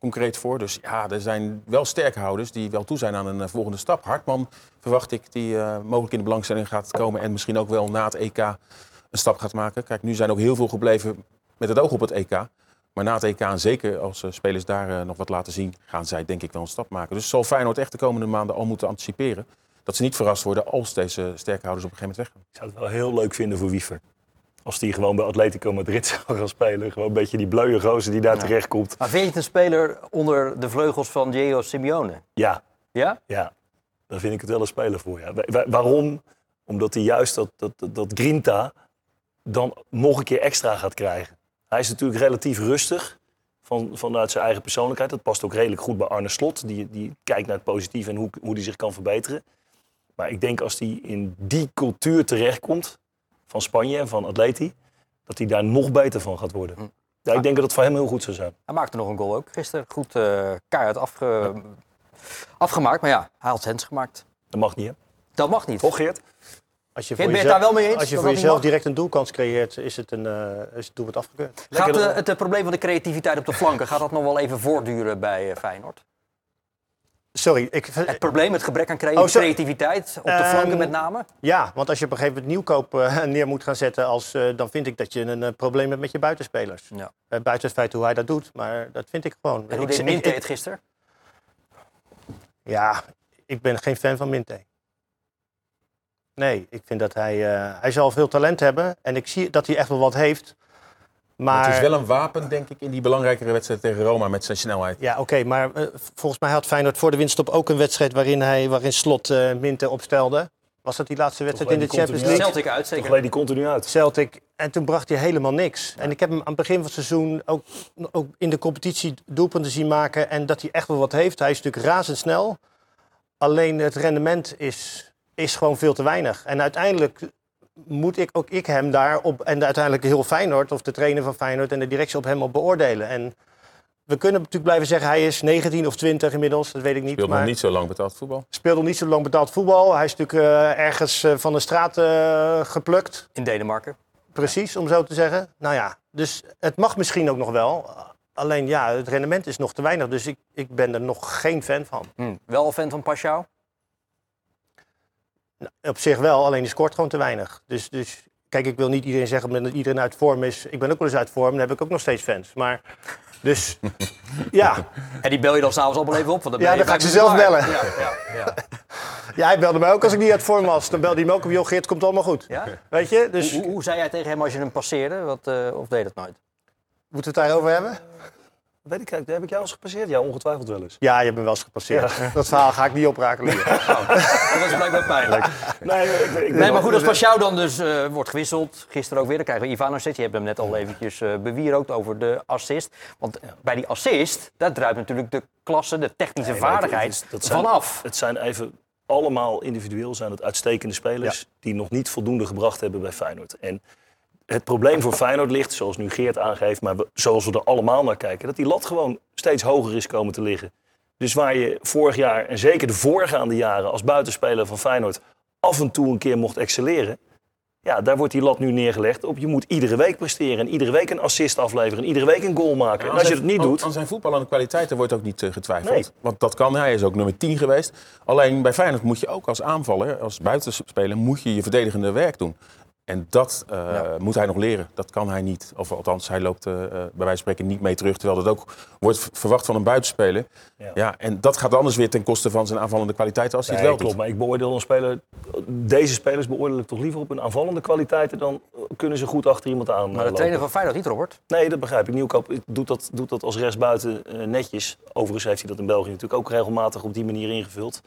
S5: concreet voor. Dus ja, er zijn wel sterkhouders die wel toe zijn aan een eh, volgende stap. Hartman verwacht ik, die eh, mogelijk in de belangstelling gaat komen. En misschien ook wel na het EK een stap gaat maken. Kijk, nu zijn ook heel veel gebleven met het oog op het EK. Maar na het EK, en zeker als eh, spelers daar nog wat laten zien, gaan zij denk ik wel een stap maken. Dus zal Feyenoord echt de komende maanden al moeten anticiperen. Dat ze niet verrast worden als deze sterke houders op een gegeven moment weggaan.
S4: Ik zou het wel heel leuk vinden voor Wiever. Als die gewoon bij Atletico Madrid zou gaan spelen. Gewoon een beetje die bleuwe gozer die daar terecht komt.
S2: Maar vind je het een speler onder de vleugels van Diego Simeone?
S4: Ja,
S2: Ja?
S4: ja. Daar vind ik het wel een speler voor. Ja. Wa- wa- waarom? Omdat hij juist dat, dat, dat, grinta dan nog een keer extra gaat krijgen. Hij is natuurlijk relatief rustig van, vanuit zijn eigen persoonlijkheid. Dat past ook redelijk goed bij Arne Slot. Die, die kijkt naar het positief en hoe, hoe hij zich kan verbeteren. Maar ik denk als hij in die cultuur terechtkomt van Spanje en van Atleti... dat hij daar nog beter van gaat worden. Ja, ik denk dat het voor hem heel goed zou zijn.
S2: Hij maakte nog een goal ook gisteren. Goed eh keihard afge... afgemaakt. Maar ja, hij had hands gemaakt.
S4: Dat mag niet, hè?
S2: Dat mag niet.
S4: Toch, Geert?
S3: Als je, voor
S2: je het daar wel mee eens
S3: Als je voor jezelf direct een doelkans creëert, is het, een, eh is het doelpunt afgekeurd.
S2: Gaat eh, het probleem van de creativiteit op de flanken, gaat dat nog wel even voortduren bij Feyenoord?
S3: Sorry, ik,
S2: Het probleem, het gebrek aan crea-
S3: Oh,
S2: creativiteit, op de
S3: Ehm,
S2: flanken met name?
S3: ja, want als je op een gegeven moment nieuwkoop eh, neer moet gaan zetten, als, eh, dan vind ik dat je een eh, probleem hebt met je buitenspelers.
S2: Ja.
S3: Eh, buiten het feit hoe hij dat doet, maar dat vind ik gewoon.
S2: En hoe
S3: Ik-
S2: deed Minte het gisteren?
S3: Ja, ik ben geen fan van Minte. Nee, ik vind dat hij... eh, hij zal veel talent hebben en ik zie dat hij echt wel wat heeft. Maar...
S5: Het is wel een wapen, denk ik, in die belangrijkere wedstrijd tegen Roma met zijn snelheid.
S3: Ja, oké, maar eh, volgens mij had Feyenoord voor de winststop ook een wedstrijd waarin, hij, waarin Slot eh Minte opstelde. Was dat die laatste wedstrijd in de Champions League?
S2: Celtic uit,
S4: Toch
S2: zeker.
S4: leed die continu uit.
S3: Celtic. En toen bracht hij helemaal niks. En ik heb hem aan het begin van het seizoen ook, ook in de competitie doelpunten zien maken. En dat hij echt wel wat heeft. Hij is natuurlijk razendsnel. Alleen het rendement is, is gewoon veel te weinig. En uiteindelijk moet ik ook ik hem daarop, en uiteindelijk heel Feyenoord, of de trainer van Feyenoord en de directie op hem op beoordelen. En we kunnen natuurlijk blijven zeggen, hij is 19 of 20 inmiddels, dat weet ik niet.
S5: Speelt
S3: maar
S5: nog niet zo lang betaald voetbal.
S3: speelt nog niet zo lang betaald voetbal. Hij is natuurlijk eh, ergens eh, van de straat eh, geplukt.
S2: In Denemarken.
S3: Precies, om zo te zeggen. Nou ja, dus het mag misschien ook nog wel. Alleen ja, het rendement is nog te weinig. Dus ik, ik ben er nog geen fan van.
S2: Hm. Wel een fan van Paschal?
S3: Nou, op zich wel, alleen die scoort gewoon te weinig. Dus, dus kijk, ik wil niet iedereen zeggen dat iedereen uit vorm is. Ik ben ook wel eens uit vorm, dan heb ik ook nog steeds fans. Maar dus ja,
S2: En die bel je dan s'avonds allemaal even op? Want dan
S3: Ja, dan ga ik ze zelf bellen.
S2: Ja, ja, ja.
S3: ja, hij belde mij ook als ik niet uit vorm was. Dan belde hij me ook op, joh Geert, komt allemaal goed.
S2: Ja?
S3: Weet je, dus
S2: Hoe, hoe zei jij tegen hem als je hem passeerde? Wat, eh, of deed dat nooit?
S3: moeten we het daarover hebben?
S4: Weet ik, heb ik jou eens gepasseerd? Ja, ongetwijfeld wel eens.
S3: Ja, je hebt me wel eens gepasseerd. Dat verhaal ga ik niet oprakelen hier.
S2: Dat was blijkbaar pijnlijk.
S4: Nee, ik, ik,
S2: Nee, maar goed, als Paschal dan dus eh, wordt gewisseld, gisteren ook weer, dan krijgen we Ivanovic. Je hebt hem net al eventjes eh bewierookt over de assist. Want bij die assist, daar druipt natuurlijk de klasse, de technische
S4: Nee, maar het-
S2: vaardigheid
S4: het is- dat zijn-
S2: vanaf.
S4: Het zijn even allemaal individueel zijn het uitstekende spelers die nog niet voldoende gebracht hebben bij Feyenoord. En het probleem voor Feyenoord ligt, zoals nu Geert aangeeft, maar we- zoals we er allemaal naar kijken, dat die lat gewoon steeds hoger is komen te liggen. Dus waar je vorig jaar en zeker de voorgaande jaren als buitenspeler van Feyenoord af en toe een keer mocht excelleren. Ja, daar wordt die lat nu neergelegd op. Je moet iedere week presteren en iedere week een assist afleveren en iedere week een goal maken. En als je dat niet doet,
S5: Aan zijn voetballende kwaliteiten wordt ook niet eh, getwijfeld.
S4: Nee.
S5: Want dat kan hij. Hij is ook nummer 10 geweest. Alleen bij Feyenoord moet je ook als aanvaller, als buitenspeler, moet je je verdedigende werk doen. En dat eh, moet hij nog leren. Dat kan hij niet. Of althans, hij loopt eh, eh, bij wijze van spreken niet mee terug. Terwijl dat ook wordt verwacht van een buitenspeler.
S4: Ja.
S5: Ja. en dat gaat anders weer ten koste van zijn aanvallende kwaliteiten als hij
S4: Nee,
S5: het wel
S4: klopt,
S5: doet.
S4: maar ik beoordeel een speler. Deze spelers beoordeel ik toch liever op hun aanvallende kwaliteiten dan kunnen ze goed achter iemand aan.
S2: Maar de
S4: lopen.
S2: trainer van Feyenoord niet, Robert.
S4: Nee, dat begrijp ik. Nieuwkoop doet dat, doet dat als rechtsbuiten eh, netjes. Overigens heeft hij dat in België natuurlijk ook regelmatig op die manier ingevuld.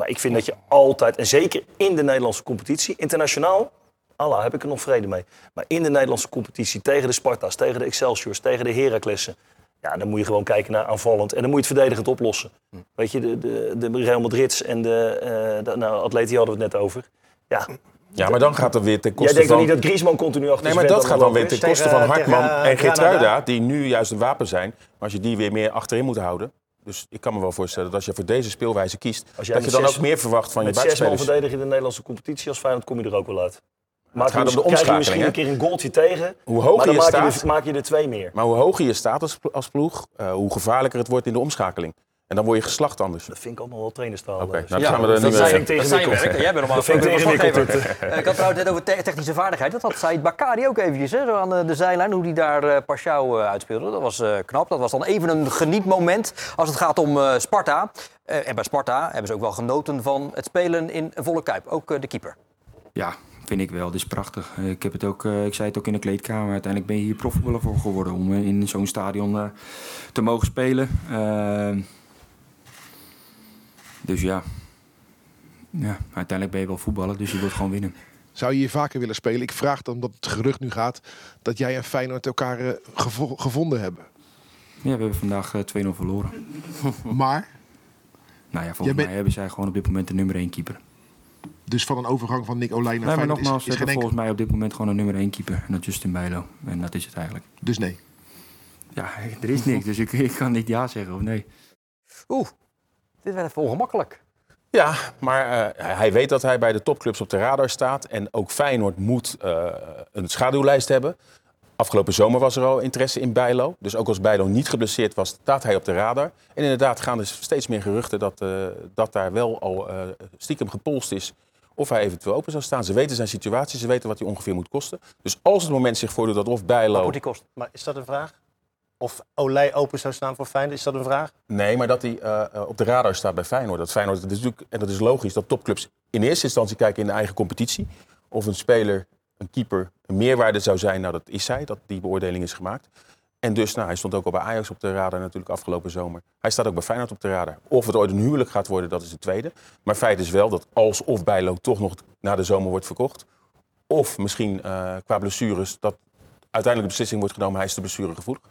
S4: Maar ik vind dat je altijd, en zeker in de Nederlandse competitie, internationaal, Allah, heb ik er nog vrede mee. Maar in de Nederlandse competitie tegen de Sparta's, tegen de Excelsiors, tegen de Heraclessen. Ja, dan moet je gewoon kijken naar aanvallend. En dan moet je het verdedigend oplossen. Weet je, de, de, de Real Madrids en de, eh de nou, Atleti hadden we het net over. Ja,
S5: Ja, maar dan gaat er weer ten
S4: jij
S5: koste
S4: denkt
S5: van...
S4: niet dat Griezmann continu achter
S5: Nee, maar dat gaat dan weer ten koste
S3: Tegen-
S5: van Hartman
S3: tegen, eh,
S5: en Geertruida, die nu juist een wapen zijn. Maar als je die weer meer achterin moet houden. Dus ik kan me wel voorstellen dat als je voor deze speelwijze kiest, dat je dan
S4: zes-
S5: ook meer verwacht van je
S4: Met zes man
S5: buitenspelers.
S4: verdedigen in de Nederlandse competitie als Feyenoord kom je er ook wel uit.
S5: Gaat om de
S4: krijg je
S5: omschakeling,
S4: misschien
S5: hè?
S4: een keer een goaltje tegen,
S5: Hoe hoger
S4: maar dan
S5: je
S4: maak je,
S5: staat,
S4: er, maak je er twee meer.
S5: maar hoe hoger je staat als, als ploeg, eh, hoe gevaarlijker het wordt in de omschakeling. En dan word je geslacht anders.
S4: Dat vind ik allemaal wel trainerstaal.
S5: Oké,
S4: eh,
S5: nou,
S2: Ja,
S5: gaan we er
S2: dat
S5: niet mee.
S2: Dat zijn werk. Jij bent normaal
S4: Dat vind ik ingewikkeld.
S2: Eh, Ik had trouwens net over te- technische vaardigheid. Dat had Said Bakari ook eventjes hè, zo aan de, de zijlijn. Hoe hij daar Pashao eh, uitspeelde. Dat was eh, knap. Dat was dan even een genietmoment als het gaat om eh, Sparta. Eh, en bij Sparta hebben ze ook wel genoten van het spelen in een volle kuip. Ook de keeper.
S8: Ja, vind ik wel. Het is prachtig. Ik, heb het ook, eh, ik zei het ook in de kleedkamer. Uiteindelijk ben je hier profvoetballer voor geworden. Om in zo'n stadion eh, te mogen spelen. Eh, dus ja. ja, uiteindelijk ben je wel voetballer. Dus je wilt gewoon winnen.
S9: Zou je hier vaker willen spelen? Ik vraag dan, omdat het gerucht nu gaat, dat jij en Feyenoord elkaar eh, gevo- gevonden hebben.
S8: Ja, we hebben vandaag eh, 2-0 verloren.
S9: Maar,
S8: Nou ja, volgens
S9: bent-
S8: mij hebben zij gewoon op dit moment de nummer 1 keeper.
S9: dus van een overgang van Nick Olij naar
S8: Nee, maar
S9: Feyenoord
S8: nogmaals,
S9: is, geen
S8: hebben
S9: enkel...
S8: volgens mij op dit moment gewoon een nummer 1 keeper. En dat is Justin Bijlo. En dat is het eigenlijk.
S9: Dus nee.
S8: Ja, er is niks. Dus ik, ik kan niet ja zeggen of nee.
S2: Oeh, dit werd even ongemakkelijk.
S5: Ja, maar eh, hij weet dat hij bij de topclubs op de radar staat. En ook Feyenoord moet eh, een schaduwlijst hebben. Afgelopen zomer was er al interesse in Bijlo. Dus ook als Bijlo niet geblesseerd was, staat hij op de radar. En inderdaad gaan er steeds meer geruchten dat, eh, dat daar wel al stiekem gepolst is of hij eventueel open zou staan. Ze weten zijn situatie, ze weten wat hij ongeveer moet kosten. Dus als het moment zich voordoet dat of
S2: Wat
S5: Bijlo...
S2: moet die kosten?
S3: Maar is dat een vraag? Of Olij open zou staan voor Feyenoord, is dat een vraag?
S5: Nee, maar dat hij eh, eh, op de radar staat bij Feyenoord. Dat Feyenoord dat is natuurlijk, en dat is logisch, dat topclubs in eerste instantie kijken in de eigen competitie. Of een speler, een keeper, een meerwaarde zou zijn. Nou, dat is hij, dat die beoordeling is gemaakt. En dus, nou, hij stond ook al bij Ajax op de radar natuurlijk afgelopen zomer. Hij staat ook bij Feyenoord op de radar. Of het ooit een huwelijk gaat worden, dat is de tweede. Maar feit is wel dat als of Bijlo toch nog na de zomer wordt verkocht. Of misschien eh, qua blessures, dat uiteindelijk de beslissing wordt genomen, hij is de blessuregevoelig.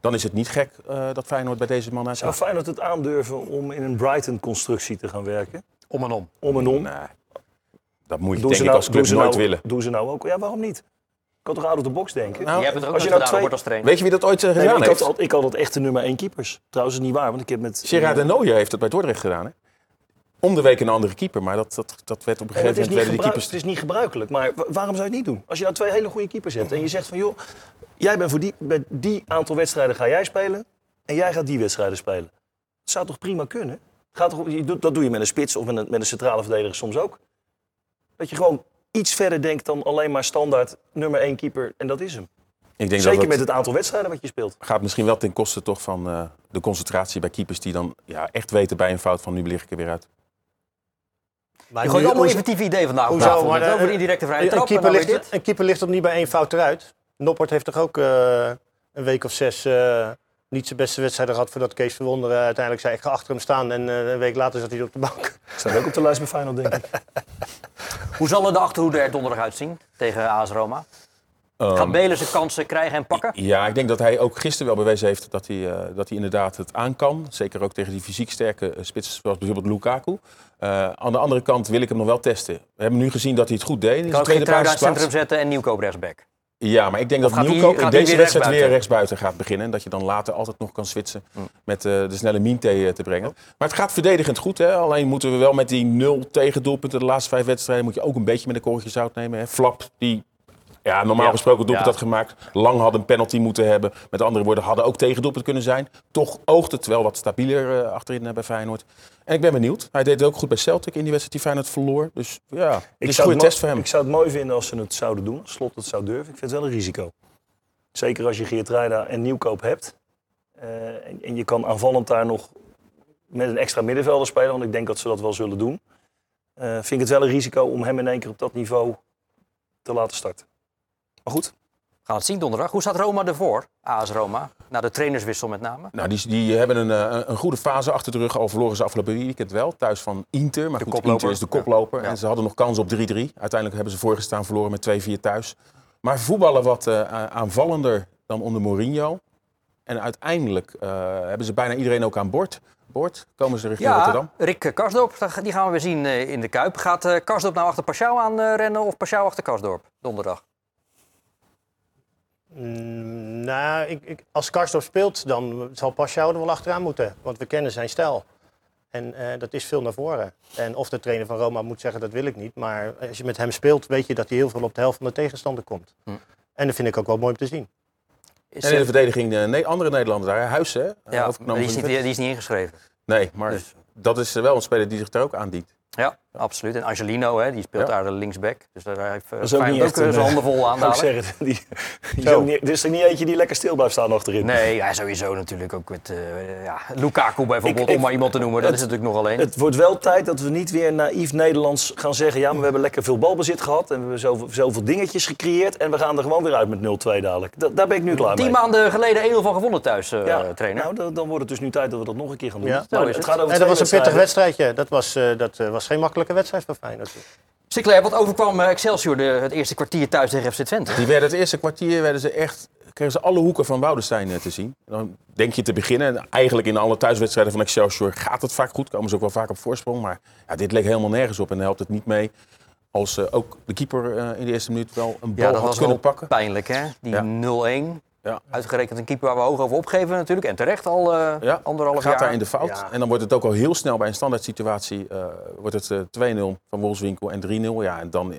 S5: Dan is het niet gek eh, dat Feyenoord bij deze man aan
S4: Zou Feyenoord het aandurven om in een Brighton-constructie te gaan werken?
S2: Om en om.
S4: Om en om.
S5: Nee, dat moet je
S4: Doen
S5: denk
S4: ze
S5: ik
S4: nou,
S5: als club
S4: doen ze
S5: nooit
S4: nou,
S5: willen.
S4: Doen ze nou ook? Ja, waarom niet? Ik kan toch out of the box denken?
S5: Nou,
S2: Jij hebt het er ook
S4: als je nou twee-
S2: wordt als trainer.
S5: Weet je wie dat ooit eh,
S4: Nee,
S5: gedaan
S4: ik,
S5: heeft?
S4: had, ik had het echt de nummer één keepers. Trouwens, is niet waar, want ik heb met...
S5: Gerard de Nooijer heeft het bij Dordrecht gedaan. Hè? Om de week een andere keeper, maar dat, dat, dat werd op een gegeven moment werden die keepers...
S4: het is niet gebruikelijk, maar wa- waarom zou je het niet doen? Als je nou twee hele goede keepers hebt en je zegt van... joh, jij bent voor die, bij die aantal wedstrijden ga jij spelen... en jij gaat die wedstrijden spelen. Dat zou toch prima kunnen? Gaat toch, je doet- dat doe je met een spits of met een, met een centrale verdediger soms ook. Dat je gewoon iets verder denkt dan alleen maar standaard nummer één keeper en dat is hem.
S5: Ik denk
S4: Zeker
S5: dat
S4: met
S5: het
S4: het aantal wedstrijden wat je speelt.
S5: gaat misschien wel ten koste toch van eh, de concentratie bij keepers... die dan ja, echt weten bij een fout van nu lig ik er weer uit.
S3: Maar
S2: Je gooit allemaal inventieve ideeën vandaag op
S3: hoezo?
S2: tafel.
S3: Maar de-
S2: over de indirecte vrije
S3: een,
S2: trap. en
S3: keeper
S2: dan weer
S3: ligt,
S2: dit.
S3: een keeper ligt toch niet bij één fout eruit? Noppert heeft toch ook eh, een week of zes eh, niet zijn beste wedstrijden gehad... voordat Kees Verwonderen uiteindelijk zei, ik ga achter hem staan. En eh, een week later zat hij op de bank.
S4: Staat ook op de lijst bij Feyenoord, denk ik.
S2: Hoe zal de achterhoede er donderdag uitzien tegen AS Roma? Gaat
S5: Ehm,
S2: Belen zijn kansen krijgen en pakken?
S5: Ja, ik denk dat hij ook gisteren wel bewezen heeft dat hij, eh, dat hij inderdaad het aan kan. Zeker ook tegen die fysiek sterke eh, spitsen zoals bijvoorbeeld Lukaku. Eh, aan de andere kant wil ik hem nog wel testen. We hebben nu gezien dat hij het goed deed
S2: Kan ook geen trui het centrum zetten en Nieuwkoop rechtsback.
S5: Ja, maar ik denk
S2: Of
S5: dat Nieuwkoop in deze wedstrijd weer
S2: rechtsbuiten?
S5: gaat beginnen. En dat je dan later altijd nog kan switchen met eh, de snelle Minte te brengen. Maar het gaat verdedigend goed. Hè? Alleen moeten we wel met die nul tegendoelpunten de laatste vijf wedstrijden... moet je ook een beetje met een korreltje zout nemen. Hè? Flap, die ja, normaal gesproken doelpunt had gemaakt. Lang had een penalty moeten hebben. Met andere woorden, hadden ook tegendoelpunt kunnen zijn. Toch oogt het wel wat stabieler eh, achterin eh, bij Feyenoord. En ik ben benieuwd. Hij deed het ook goed bij Celtic in die wedstrijd die Feyenoord verloor. Dus ja, het is een
S4: zou
S5: goede test voor hem.
S4: Ik zou het mooi vinden als ze het zouden doen. Als Slot het zou durven. Ik vind het wel een risico. Zeker als je Geert Reida en Nieuwkoop hebt. Eh, en, en je kan aanvallend daar nog met een extra middenvelder spelen. Want ik denk dat ze dat wel zullen doen. Vind ik het wel een risico om hem in één keer op dat niveau te laten starten. Maar goed,
S2: We gaan het zien donderdag. Hoe staat Roma ervoor? AS Roma. Na de trainerswissel met name.
S5: Nou, die, die hebben een, eh, een goede fase achter de rug. Al verloren ze afgelopen weekend wel. Thuis van Inter. Maar
S2: De
S5: goed,
S2: koploper.
S5: Inter is de koploper.
S2: Ja.
S5: En ze hadden nog kans op 3-3. Uiteindelijk hebben ze voorgestaan verloren met 2-4 thuis. Maar voetballen wat eh, aanvallender dan onder Mourinho. En uiteindelijk eh, hebben ze bijna iedereen ook aan boord. boord. Komen ze richting Rotterdam.
S2: Ja, Rick Karsdorp, die gaan we weer zien in de Kuip. Gaat Karsdorp nou achter Pashao aan rennen of Pashao achter Karsdorp donderdag?
S3: Mm, nou, ik, ik, als Karsdorp speelt, dan zal Pashao er wel achteraan moeten. Want we kennen zijn stijl. En eh, dat is veel naar voren. En of de trainer van Roma moet zeggen, dat wil ik niet. Maar als je met hem speelt, weet je dat hij heel veel op de helft van de tegenstander komt.
S2: Hm.
S3: En dat vind ik ook wel mooi om te zien.
S2: Is,
S5: En in de
S2: eh,
S5: verdediging, eh, nee, andere Nederlander daar. Huis, hè?
S2: ja, die, is niet, die is niet ingeschreven.
S5: Nee, maar
S2: Dus-
S5: dat is wel een speler die zich er ook aandient.
S2: Ja, absoluut. En Angelino, hè, die speelt
S5: Ja.
S2: daar de linksback. Dus daar heeft uh,
S4: Dat is ook
S2: eh,
S4: een,
S2: zijn handen vol aan
S4: ik zeggen, die, die
S3: Zo.
S4: is niet, er is er niet eentje die lekker stil blijft staan achterin.
S2: Nee, ja, sowieso natuurlijk ook met eh, ja, Lukaku bijvoorbeeld,
S4: Ik- ik-
S2: om maar iemand te noemen. Dat
S4: het-
S2: is natuurlijk nog alleen.
S4: Het wordt wel tijd dat we niet weer naïef Nederlands gaan zeggen... ja, maar we hebben lekker veel balbezit gehad en we hebben zoveel, zoveel dingetjes gecreëerd... en we gaan er gewoon weer uit met 0-2 dadelijk. Da- daar ben ik nu klaar
S2: Tien
S4: mee.
S2: maanden geleden 1-0 van gewonnen thuis, eh,
S4: Ja,
S2: trainer.
S4: Nou, dan, dan wordt het dus nu tijd dat we dat nog een keer gaan doen.
S3: Ja.
S2: Zo
S4: Maar
S2: is
S4: het gaat over
S3: En dat was een pittig wedstrijdje. Dat was, eh, dat eh, was geen makkelijke wedstrijd voor Feyenoord.
S2: Sinclair, wat overkwam eh, Excelsior de, het eerste kwartier thuis tegen FC Twente?
S5: Die werden het eerste kwartier werden ze echt, kregen ze alle hoeken van Woudenstein eh, te zien. Dan denk je te beginnen. en Eigenlijk in alle thuiswedstrijden van Excelsior gaat het vaak goed. Komen ze ook wel vaak op voorsprong. Maar ja, dit leek helemaal nergens op. En dan helpt het niet mee als eh, ook de keeper eh, in de eerste minuut wel een bal
S2: Ja, dat
S5: had
S2: was
S5: kunnen
S2: wel
S5: pakken.
S2: pijnlijk, hè? Die
S5: Ja.
S2: 0-1.
S5: Ja.
S2: Uitgerekend een keeper waar we hoog over opgeven natuurlijk. En terecht al eh
S5: Ja,
S2: anderhalf
S5: gaat
S2: jaar.
S5: daar in de fout.
S3: Ja.
S5: En dan wordt het ook al heel snel bij een standaard situatie. eh, wordt het eh, 2-0 van Wolfswinkel en 3-0. Ja, en dan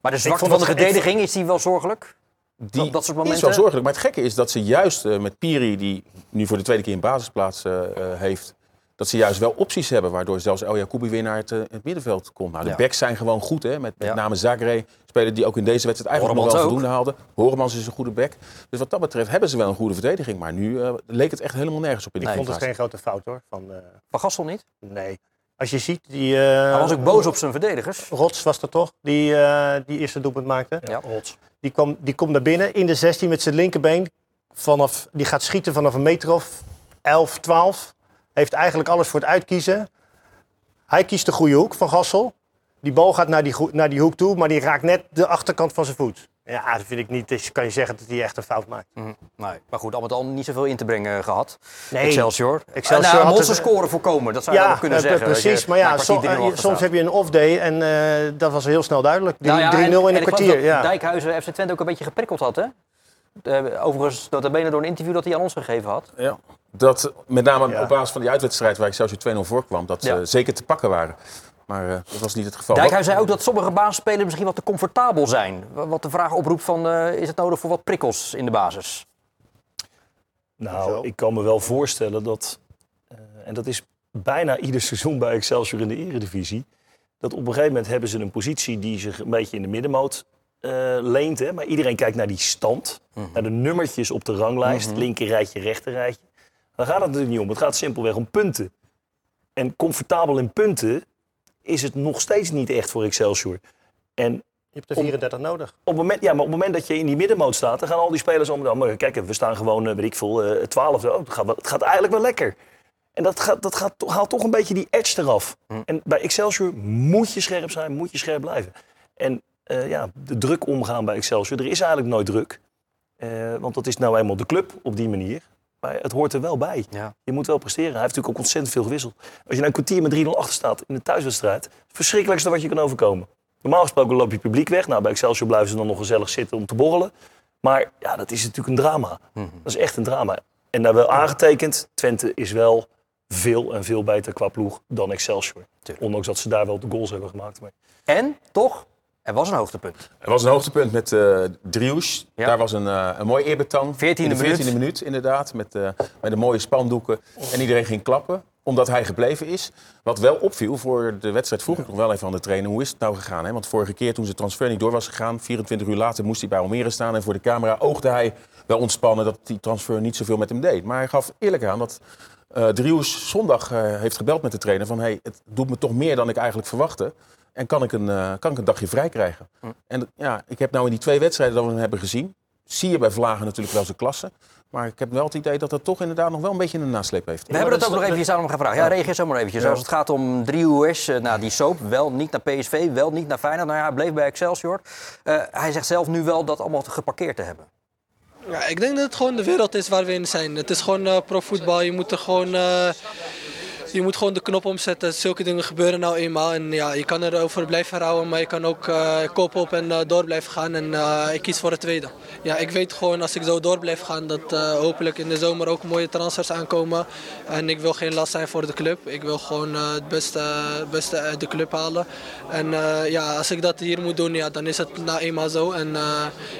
S2: Maar de zwakte van de
S3: ik-
S2: verdediging, is die wel zorgelijk?
S5: Die
S2: dat, dat soort
S5: is
S2: momenten?
S5: wel zorgelijk. Maar het gekke is dat ze juist eh, met Piri, die nu voor de tweede keer een basisplaats eh, eh, heeft, dat ze juist wel opties hebben, waardoor zelfs El Jacoubi weer naar het, eh, het middenveld komt. Nou, de
S2: Ja.
S5: backs zijn gewoon goed, hè? met, met
S2: Ja.
S5: name Zagre, speler die ook in deze wedstrijd eigenlijk nog wel
S2: ook.
S5: voldoende haalde. Horemans is een goede back. Dus wat dat betreft hebben ze wel een goede verdediging. Maar nu eh, leek het echt helemaal nergens op in die
S3: Ik vond het geen grote fout hoor. Van, eh,
S2: Van Gastel niet?
S3: nee. Als je ziet, die... eh,
S2: Hij was ook boos op zijn verdedigers.
S3: Rots was er toch, die, eh, die eerste doelpunt maakte.
S2: Ja.
S3: Die, kwam, die komt naar binnen in de 16 met zijn linkerbeen. Vanaf, die gaat schieten vanaf een meter of 11, 12. Heeft eigenlijk alles voor het uitkiezen. Hij kiest de goede hoek van Gassel. Die bal gaat naar die, naar die hoek toe, maar die raakt net de achterkant van zijn voet. Ja, dat vind ik niet. Dus kan je zeggen dat hij echt een fout maakt.
S2: Mhm. Nee, maar goed, al met al niet zoveel in te brengen gehad.
S3: Nee.
S2: Excelsior.
S3: Excelsior
S2: nou,
S3: had
S2: monster
S3: het-
S2: scoren voorkomen, dat zou je
S3: Ja,
S2: ook kunnen
S3: eh,
S2: zeggen.
S3: precies.
S2: Je
S3: Maar ja,
S2: een
S3: som-
S2: kwartier 3-0
S3: eh,
S2: achter
S3: soms heb je een off-day en eh, dat was heel snel duidelijk. 3-0
S2: Nou ja,
S3: in
S2: en
S3: een kwartier.
S2: dat
S3: Ja.
S2: Dijkhuizen FC Twente ook een beetje geprikkeld had, hè? Eh, overigens, dat bene door een interview dat hij aan ons gegeven had.
S5: Ja. Dat met name
S3: Ja.
S5: op basis van die uitwedstrijd waar Excelsior 2-0 voorkwam, dat ze
S2: Ja.
S5: zeker te pakken waren. Maar eh, dat was niet het geval.
S2: Dijkhuis zei ook dat sommige basisspelers misschien wat te comfortabel zijn. Wat de vraag oproept van, eh, is het nodig voor wat prikkels in de basis?
S4: Nou, ik kan me wel voorstellen dat, eh, en dat is bijna ieder seizoen bij Excelsior in de Eredivisie, dat op een gegeven moment hebben ze een positie die zich een beetje in de middenmoot eh, leent. Hè? Maar iedereen kijkt naar die stand, naar de nummertjes op de ranglijst, linker rijtje, rechter rijtje. Daar gaat het natuurlijk niet om. Het gaat simpelweg om punten. En comfortabel in punten is het nog steeds niet echt voor Excelsior. En
S3: Je hebt er 34 nodig.
S4: op het moment, ja, maar op het moment dat je in die middenmoot staat, dan gaan al die spelers om. Maar kijk, we staan gewoon, eh, weet ik veel, eh, 12. Oh, het, gaat wel- het gaat eigenlijk wel lekker. En dat, gaat, dat gaat, haalt toch een beetje die edge eraf. En bij Excelsior moet je scherp zijn, moet je scherp blijven. En eh, ja, de druk omgaan bij Excelsior, er is eigenlijk nooit druk. Eh, want dat is nou eenmaal de club op die manier. Maar het hoort er wel bij.
S2: Ja.
S4: Je moet wel presteren. Hij heeft natuurlijk ook ontzettend veel gewisseld. Als je nou een kwartier met 3-0 achter staat in een thuiswedstrijd, het verschrikkelijkste wat je kan overkomen. Normaal gesproken loop je publiek weg. Nou, bij Excelsior blijven ze dan nog gezellig zitten om te borrelen. Maar ja, dat is natuurlijk een drama. Dat is echt een drama. En daar wel aangetekend, Twente is wel veel en veel beter qua ploeg dan Excelsior. Ondanks dat ze daar wel de goals hebben gemaakt. Maar
S2: En toch, er was een hoogtepunt.
S5: Er was een hoogtepunt met eh Driouche.
S2: Ja.
S5: Daar was een, eh, een mooi eerbetoon.
S2: 14e
S5: in de 14e
S2: minuut.
S5: minuut. inderdaad. Met, eh, met de mooie spandoeken. En iedereen ging klappen, omdat hij gebleven is. Wat wel opviel voor de wedstrijd, vroeg ik nog wel even aan de trainer. Hoe is het nou gegaan? Hè? Want vorige keer toen zijn transfer niet door was gegaan, 24 uur later moest hij bij Almere staan. En voor de camera oogde hij wel ontspannen dat die transfer niet zoveel met hem deed. Maar hij gaf eerlijk aan dat eh Driouche zondag eh, heeft gebeld met de trainer. Van hey, het doet me toch meer dan ik eigenlijk verwachtte. En kan ik een, eh, kan ik een dagje vrij krijgen? En ja, ik heb nou in die twee wedstrijden dat we hem hebben gezien, zie je bij Vlagen natuurlijk wel zijn klasse. Maar ik heb wel het idee dat dat toch inderdaad nog wel een beetje een nasleep heeft.
S2: We hebben het ook nog eventjes aan hem gevraagd. Ja, reageer zo maar eventjes. Als het gaat om drie US, eh, nou, die soap, wel niet naar PSV, wel niet naar Feyenoord. Nou ja, hij bleef bij Excelsior. Eh, hij zegt zelf nu wel dat allemaal geparkeerd te hebben.
S10: Ja, ik denk dat het gewoon de wereld is waar we in zijn. Het is gewoon eh profvoetbal. Je moet er gewoon. eh, je moet gewoon de knop omzetten. Zulke dingen gebeuren nou eenmaal. En ja, je kan erover blijven houden, maar je kan ook eh, kop op en eh, door blijven gaan. En eh, ik kies voor het tweede. Ja, ik weet gewoon als ik zo door blijf gaan dat hopelijk in de zomer ook mooie transfers aankomen. En ik wil geen last zijn voor de club. Ik wil gewoon het beste, beste uit de club halen. En ja, als ik dat hier moet doen, ja, dan is het nou eenmaal zo. En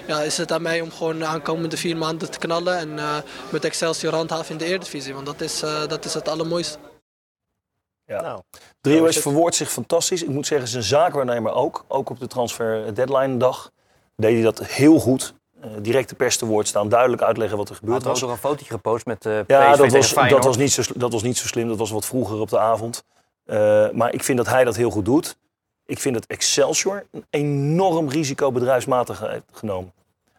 S10: ja, is het aan mij om gewoon de aankomende vier maanden te knallen. En met Excelsior handhaven in de Eredivisie. Want dat is, dat is het allermooiste.
S4: Ja.
S3: Nou,
S4: Drio verwoordt zich fantastisch. Ik moet zeggen, zijn zaakwaarnemer ook. Ook op de transfer deadline dag deed hij dat heel goed. Eh, direct de pers te woord staan, duidelijk uitleggen wat er
S2: Hij
S4: gebeurd
S2: had
S4: was.
S2: ook een fotootje gepost met eh PSV
S4: Ja, dat was, dat, was niet zo, dat was niet zo slim. Dat was wat vroeger op de avond. Eh, maar ik vind dat hij dat heel goed doet. Ik vind dat Excelsior een enorm risico bedrijfsmatig heeft genomen.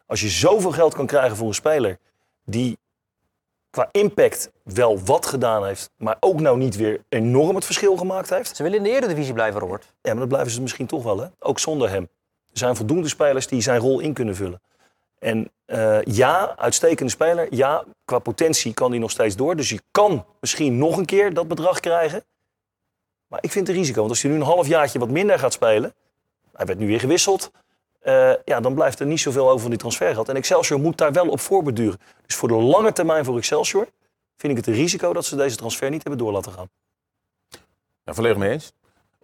S4: Als je zoveel geld kan krijgen voor een speler die qua impact wel wat gedaan heeft, maar ook nou niet weer enorm het verschil gemaakt heeft.
S2: Ze willen in de Eredivisie blijven, Robert.
S4: Ja, maar dat blijven ze misschien toch wel, hè? Ook zonder hem. Er zijn voldoende spelers die zijn rol in kunnen vullen. En eh, ja, uitstekende speler. Ja, qua potentie kan hij nog steeds door. Dus je kan misschien nog een keer dat bedrag krijgen. Maar ik vind het een risico. Want als hij nu een halfjaartje wat minder gaat spelen... Hij werd nu weer gewisseld. Eh, ja, dan blijft er niet zoveel over van die transfer gehad. En Excelsior moet daar wel op voorbeduren. Dus voor de lange termijn voor Excelsior... vind ik het een risico dat ze deze transfer niet hebben door laten gaan.
S5: Ja, volledig mee eens.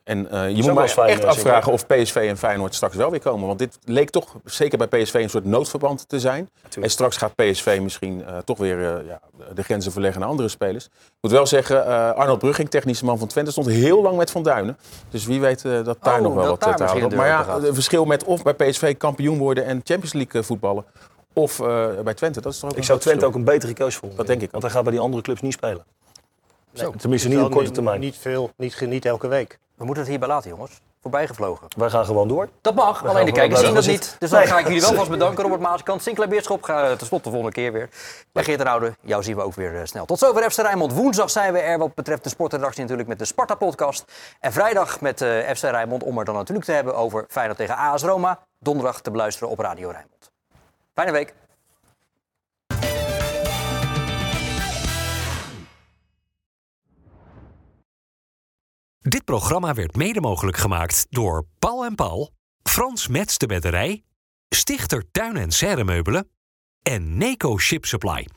S5: En eh, je moet maar
S4: fijn,
S5: echt
S4: eh,
S5: afvragen of PSV en Feyenoord straks wel weer komen. Want dit leek toch zeker bij PSV een soort noodverband te zijn. En straks gaat PSV misschien eh, toch weer ja, de grenzen verleggen naar andere spelers. Ik moet wel zeggen, Arnold Brugging, technische man van Twente, stond heel lang met Van Duinen. Dus wie weet dat daar
S2: Oh,
S5: nog wel wat te halen.
S2: de
S5: Maar ja, het verschil met of bij PSV kampioen worden en Champions League voetballen. Of bij Twente, dat is toch ook
S4: Ik zou Twente ook een betere keus vonden.
S5: Dat denk ik
S4: Want hij gaat bij die andere clubs niet spelen.
S3: Nee,
S4: Tenminste, niet op korte termijn.
S3: Niet veel, niet, niet elke week.
S2: We moeten het hierbij laten, jongens. Voorbij gevlogen.
S4: Wij gaan gewoon door.
S2: Dat mag, alleen de kijkers zien dat niet. Dus dan
S4: Nee.
S2: ga ik jullie wel vast bedanken, Robert Maaskant. Sinclair Beerschop, ga tenslotte de volgende keer weer. En Geert en Oude, jou zien we ook weer eh, snel. Tot zover FC Rijnmond. Woensdag zijn we er wat betreft de sportredactie natuurlijk met de Sparta-podcast. En vrijdag met eh FC Rijnmond om er dan natuurlijk te hebben over Feyenoord tegen AS Roma. Donderdag te beluisteren op Radio Rijnmond. Fijne week.
S1: Dit programma werd mede mogelijk gemaakt door Paul en Paul, Frans Mets de Bedderij, Stichter Tuin en Serremeubelen en Neco Ship Supply.